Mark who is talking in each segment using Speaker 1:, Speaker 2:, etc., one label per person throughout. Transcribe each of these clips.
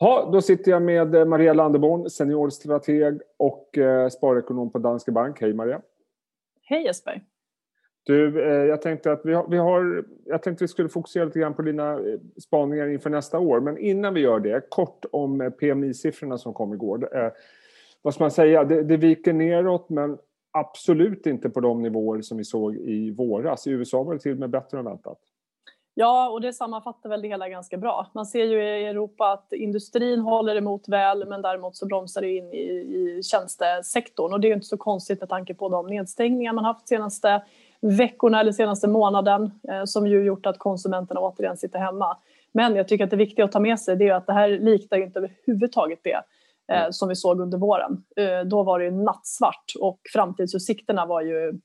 Speaker 1: Ha, då sitter jag med Maria Landeborn, seniorstrateg och eh, sparekonom på Danske Bank. Hej Maria!
Speaker 2: Hej Jesper!
Speaker 1: Du, eh, jag tänkte att vi har, vi har, jag tänkte vi skulle fokusera lite grann på dina eh, spaningar inför nästa år. Men innan vi gör det, kort om eh, PMI-siffrorna som kom igår. Eh, vad ska man säga? Det, det viker neråt, men absolut inte på de nivåer som vi såg i våras. I USA var det till och med bättre än väntat.
Speaker 2: Ja, och det sammanfattar väl det hela ganska bra. Man ser ju i Europa att industrin håller emot väl, men däremot så bromsar det in i, i tjänstesektorn. Och det är ju inte så konstigt med tanke på de nedstängningar man haft senaste veckorna eller senaste månaden eh, som ju gjort att konsumenterna återigen sitter hemma. Men jag tycker att det viktiga att ta med sig är att det här liknar ju inte överhuvudtaget det eh, som vi såg under våren. Eh, då var det ju nattsvart och framtidsutsikterna var ju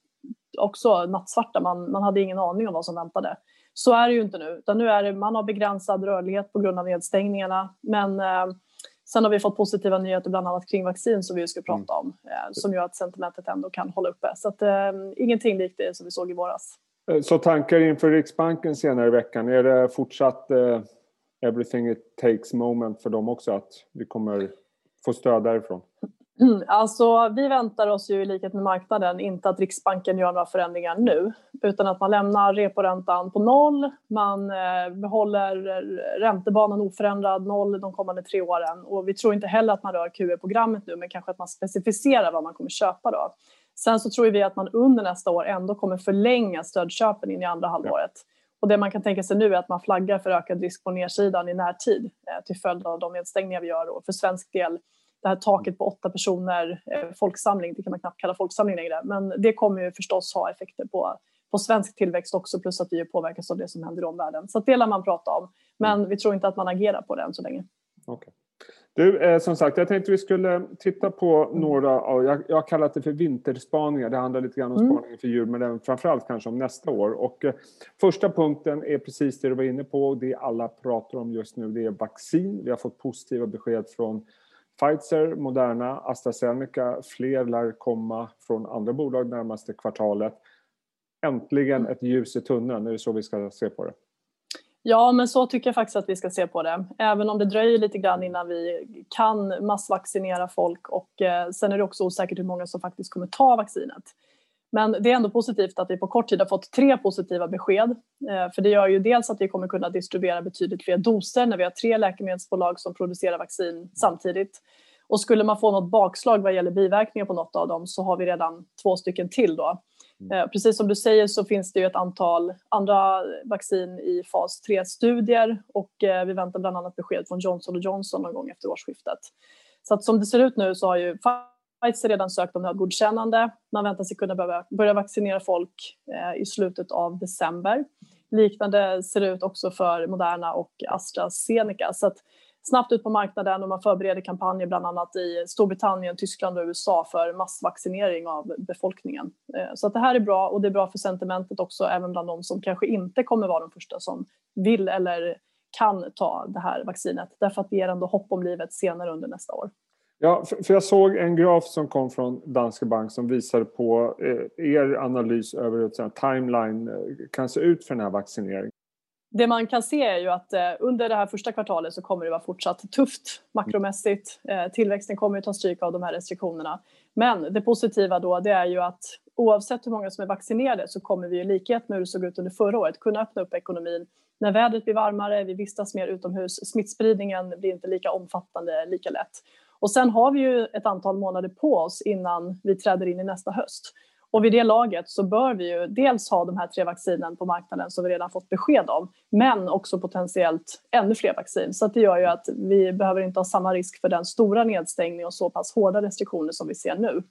Speaker 2: också nattsvarta. Man, man hade ingen aning om vad som väntade. Så är det ju inte nu, utan nu är det, man har begränsad rörlighet på grund av nedstängningarna. Men eh, sen har vi fått positiva nyheter bland annat kring vaccin som vi ska prata om, eh, som gör att sentimentet ändå kan hålla uppe. Så att, eh, ingenting likt det som vi såg i våras.
Speaker 1: Eh, så tankar inför Riksbanken senare i veckan, är det fortsatt eh, everything it takes moment för dem också, att vi kommer få stöd därifrån?
Speaker 2: Mm, alltså, vi väntar oss ju i likhet med marknaden inte att Riksbanken gör några förändringar nu utan att man lämnar reporäntan på noll, man eh, behåller räntebanan oförändrad noll de kommande tre åren och vi tror inte heller att man rör QE-programmet nu men kanske att man specificerar vad man kommer köpa då. Sen så tror vi att man under nästa år ändå kommer förlänga stödköpen in i andra halvåret. Och det man kan tänka sig nu är att man flaggar för ökad risk på nedsidan i närtid eh, till följd av de nedstängningar vi gör och för svensk del det här taket på åtta personer, eh, folksamling, det kan man knappt kalla folksamling längre, men det kommer ju förstås ha effekter på, på svensk tillväxt också, plus att vi påverkas av det som händer i omvärlden. Så det lär man prata om, men vi tror inte att man agerar på det än så länge.
Speaker 1: Okay. Du, eh, som sagt, jag tänkte vi skulle titta på några av, jag, jag har kallat det för vinterspaningar, det handlar lite grann om mm. spaningen för djur, men även framförallt kanske om nästa år. Och eh, första punkten är precis det du var inne på, och det alla pratar om just nu, det är vaccin. Vi har fått positiva besked från Pfizer, Moderna, AstraZeneca, fler lär komma från andra bolag närmaste kvartalet. Äntligen ett ljus i tunneln, är det så vi ska se på det?
Speaker 2: Ja, men så tycker jag faktiskt att vi ska se på det. Även om det dröjer lite grann innan vi kan massvaccinera folk och eh, sen är det också osäkert hur många som faktiskt kommer ta vaccinet. Men det är ändå positivt att vi på kort tid har fått tre positiva besked. Eh, för det gör ju dels att vi kommer kunna distribuera betydligt fler doser när vi har tre läkemedelsbolag som producerar vaccin samtidigt. Och skulle man få något bakslag vad gäller biverkningar på något av dem så har vi redan två stycken till då. Mm. Eh, precis som du säger så finns det ju ett antal andra vaccin i fas 3-studier och eh, vi väntar bland annat besked från Johnson Johnson någon gång efter årsskiftet. Så att som det ser ut nu så har ju Pfizer redan sökt om nödgodkännande. Man väntar sig kunna börja vaccinera folk eh, i slutet av december. Liknande ser det ut också för Moderna och AstraZeneca. Så att snabbt ut på marknaden och man förbereder kampanjer bland annat i Storbritannien, Tyskland och USA för massvaccinering av befolkningen. Eh, så att det här är bra och det är bra för sentimentet också även bland de som kanske inte kommer vara de första som vill eller kan ta det här vaccinet därför att det ger ändå hopp om livet senare under nästa år.
Speaker 1: Ja, för jag såg en graf som kom från Danske Bank som visade på eh, er analys över hur timeline eh, kan se ut för den här vaccineringen.
Speaker 2: Det man kan se är ju att eh, under det här första kvartalet så kommer det vara fortsatt tufft makromässigt. Eh, tillväxten kommer att ta stryk av de här restriktionerna. Men det positiva då det är ju att oavsett hur många som är vaccinerade så kommer vi i likhet med hur det såg ut under förra året kunna öppna upp ekonomin när vädret blir varmare, vi vistas mer utomhus, smittspridningen blir inte lika omfattande lika lätt. Och sen har vi ju ett antal månader på oss innan vi träder in i nästa höst. Och vid det laget så bör vi ju dels ha de här tre vaccinen på marknaden som vi redan fått besked om, men också potentiellt ännu fler vaccin. Så det gör ju att vi behöver inte ha samma risk för den stora nedstängning och så pass hårda restriktioner som vi ser nu.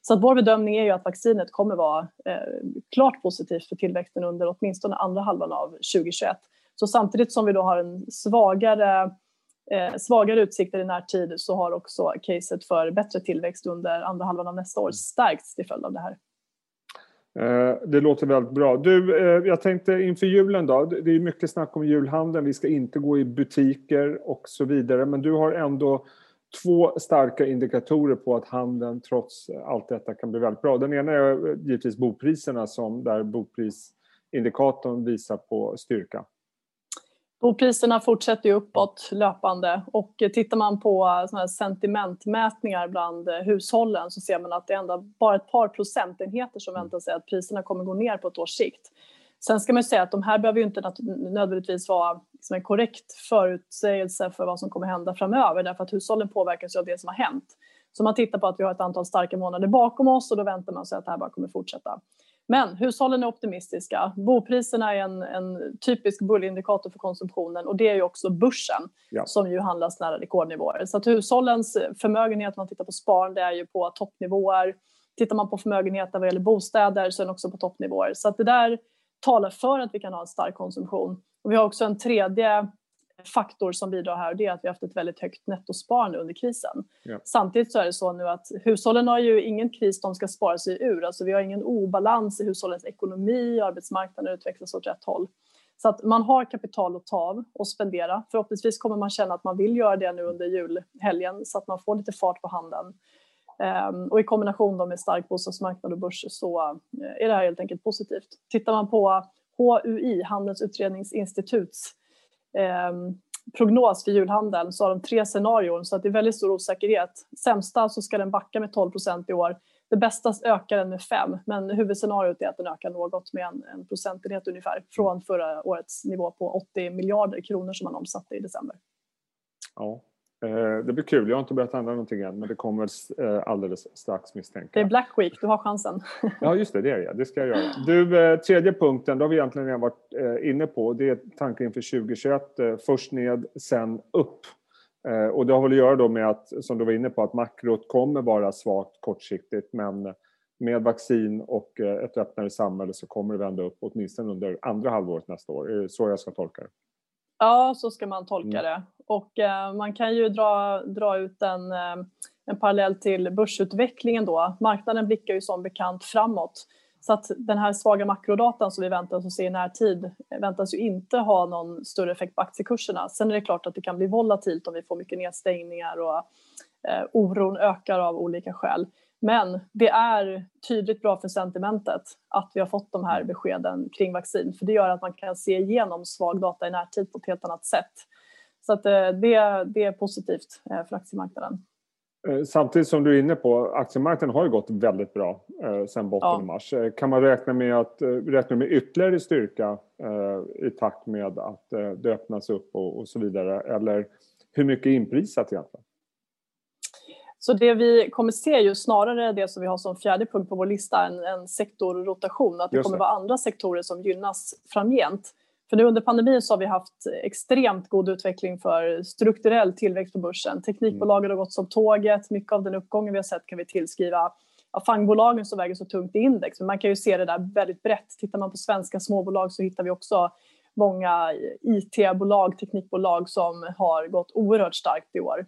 Speaker 2: Så att vår bedömning är ju att vaccinet kommer vara eh, klart positivt för tillväxten under åtminstone andra halvan av 2021. Så samtidigt som vi då har en svagare eh, svagare utsikter i närtid så har också caset för bättre tillväxt under andra halvan av nästa år stärkts till följd av det här.
Speaker 1: Eh, det låter väldigt bra. Du, eh, jag tänkte inför julen då. Det är mycket snack om julhandeln. Vi ska inte gå i butiker och så vidare. Men du har ändå två starka indikatorer på att handeln trots allt detta kan bli väldigt bra. Den ena är eh, givetvis bopriserna som där boprisindikatorn visar på styrka.
Speaker 2: Bopriserna fortsätter ju uppåt löpande och eh, tittar man på eh, såna sentimentmätningar bland eh, hushållen så ser man att det är ändå bara ett par procentenheter som väntar sig att priserna kommer gå ner på ett års sikt. Sen ska man säga att de här behöver ju inte nödvändigtvis vara liksom en korrekt förutsägelse för vad som kommer hända framöver därför att hushållen påverkas av det som har hänt. Så man tittar på att vi har ett antal starka månader bakom oss och då väntar man sig att det här bara kommer fortsätta. Men hushållen är optimistiska. Bopriserna är en, en typisk bullindikator för konsumtionen och det är ju också börsen ja. som ju handlas nära rekordnivåer. Så att hushållens förmögenhet, om man tittar på sparande, är ju på toppnivåer. Tittar man på förmögenheter vad gäller bostäder så är den också på toppnivåer. Så att det där talar för att vi kan ha en stark konsumtion. Och vi har också en tredje faktor som bidrar här och det är att vi har haft ett väldigt högt nettosparande under krisen. Ja. Samtidigt så är det så nu att hushållen har ju ingen kris de ska spara sig ur. Alltså vi har ingen obalans i hushållens ekonomi, arbetsmarknaden utvecklas åt rätt håll. Så att man har kapital att ta av och spendera. Förhoppningsvis kommer man känna att man vill göra det nu under julhelgen så att man får lite fart på handeln. Um, och i kombination med stark bostadsmarknad och börs så uh, är det här helt enkelt positivt. Tittar man på HUI, Handelns utredningsinstituts eh, Ehm, prognos för julhandeln så har de tre scenarion så att det är väldigt stor osäkerhet. Sämsta så ska den backa med 12 procent i år. Det bästa ökar den med 5 men huvudscenariot är att den ökar något med en, en procentenhet ungefär från förra årets nivå på 80 miljarder kronor som man omsatte i december.
Speaker 1: Ja, det blir kul. Jag har inte börjat handla någonting än men det kommer eh, alldeles strax misstänker
Speaker 2: Det är Black Week, du har chansen.
Speaker 1: Ja just det, det är det. Det ska jag göra. Du, eh, tredje punkten, då har vi egentligen redan varit inne på. Det är tanken inför 2021. Först ned, sen upp. Och det har väl att göra då med att, som du var inne på, att makrot kommer vara svagt kortsiktigt men med vaccin och ett öppnare samhälle så kommer det vända upp åtminstone under andra halvåret nästa år. Så jag ska tolka det?
Speaker 2: Ja, så ska man tolka mm. det. Och eh, man kan ju dra, dra ut en, eh, en parallell till börsutvecklingen då. Marknaden blickar ju som bekant framåt. Så att den här svaga makrodatan som vi väntar oss att se i närtid väntas ju inte ha någon större effekt på aktiekurserna. Sen är det klart att det kan bli volatilt om vi får mycket nedstängningar och eh, oron ökar av olika skäl. Men det är tydligt bra för sentimentet att vi har fått de här beskeden kring vaccin för det gör att man kan se igenom svag data i närtid på ett helt annat sätt. Så att eh, det, det är positivt eh, för aktiemarknaden.
Speaker 1: Eh, samtidigt som du är inne på, aktiemarknaden har ju gått väldigt bra eh, sedan botten ja. i mars. Kan man räkna med, att, räkna med ytterligare styrka eh, i takt med att eh, det öppnas upp och, och, så vidare? Eller hur mycket är inprisat egentligen?
Speaker 2: Så det vi kommer se är ju snarare det som vi har som fjärde punkt på vår lista, en, en sektorrotation. Att det kommer vara andra sektorer som gynnas framgent. För nu under pandemin så har vi haft extremt god utveckling för strukturell tillväxt på börsen. Teknikbolagen har gått som tåget. Mycket av den uppgången vi har sett kan vi tillskriva ja, fangbolagen som väger så tungt i index. Men man kan ju se det där väldigt brett. Tittar man på svenska småbolag så hittar vi också många IT-bolag, teknikbolag som har gått oerhört starkt i år.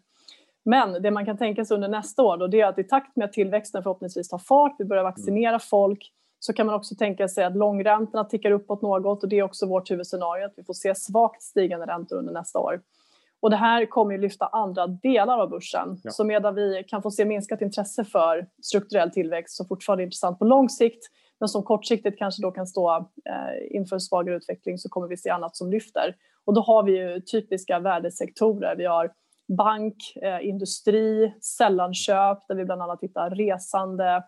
Speaker 2: Men det man kan tänka sig under nästa år då, det är att i takt med att tillväxten förhoppningsvis tar fart, vi börjar vaccinera folk, så kan man också tänka sig att långräntorna tickar uppåt något och det är också vårt huvudscenario att vi får se svagt stigande räntor under nästa år. Och det här kommer ju lyfta andra delar av börsen. Ja. Så medan vi kan få se minskat intresse för strukturell tillväxt som fortfarande är intressant på lång sikt men som kortsiktigt kanske då kan stå eh, inför svagare utveckling så kommer vi se annat som lyfter. Och då har vi ju typiska värdesektorer. Vi har bank, eh, industri, sällanköp där vi bland annat hittar resande,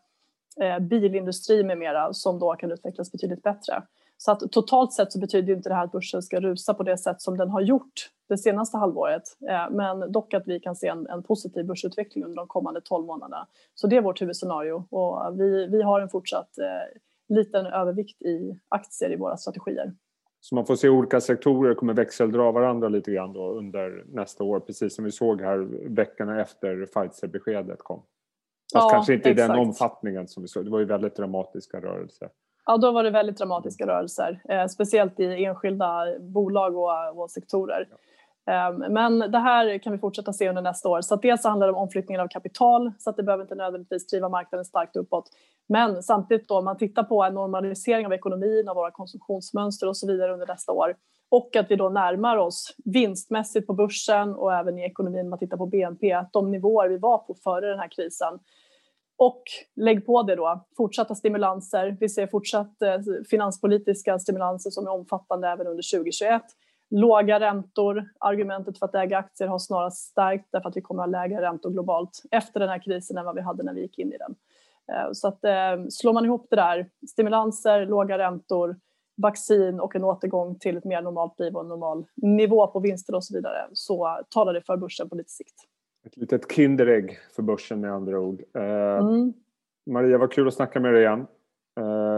Speaker 2: eh, bilindustri med mera som då kan utvecklas betydligt bättre. Så att totalt sett så betyder inte det här att börsen ska rusa på det sätt som den har gjort det senaste halvåret. Eh, men dock att vi kan se en, en, positiv börsutveckling under de kommande 12 månaderna. Så det är vårt huvudscenario och vi, vi har en fortsatt eh, liten övervikt i aktier i våra strategier.
Speaker 1: Så man får se olika sektorer kommer växeldra varandra lite grann då under nästa år, precis som vi såg här veckorna efter Pfizer-beskedet kom. Fast ja, kanske inte exakt. i den omfattningen som vi såg. Det var ju väldigt dramatiska rörelser.
Speaker 2: Ja, då var det väldigt dramatiska rörelser, eh, speciellt i enskilda bolag och, och sektorer. Ja. Ehm, men det här kan vi fortsätta se under nästa år. Så dels handlar det om omflyttningen av kapital så att det behöver inte nödvändigtvis driva marknaden starkt uppåt. Men samtidigt då om man tittar på en normalisering av ekonomin, av våra konsumtionsmönster och så vidare under nästa år och att vi då närmar oss vinstmässigt på börsen och även i ekonomin om man tittar på BNP, de nivåer vi var på före den här krisen. Och lägg på det då fortsatta stimulanser. Vi ser fortsatt eh, finanspolitiska stimulanser som är omfattande även under 2021 låga räntor. Argumentet för att äga aktier har snarast stärkt därför att vi kommer att ha lägre räntor globalt efter den här krisen än vad vi hade när vi gick in i den. Eh, så att eh, slår man ihop det där, stimulanser, låga räntor, vaccin och en återgång till ett mer normalt liv och en normal nivå på vinster och så vidare så talar det för börsen på lite sikt.
Speaker 1: Ett litet Kinderägg för börsen med andra ord. Eh, mm. Maria, vad kul att snacka med dig igen.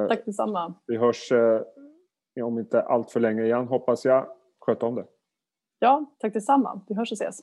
Speaker 2: Tack detsamma.
Speaker 1: Vi hörs om inte allt för länge igen hoppas jag. Sköt om det.
Speaker 2: Ja, tack detsamma. Vi hörs och ses.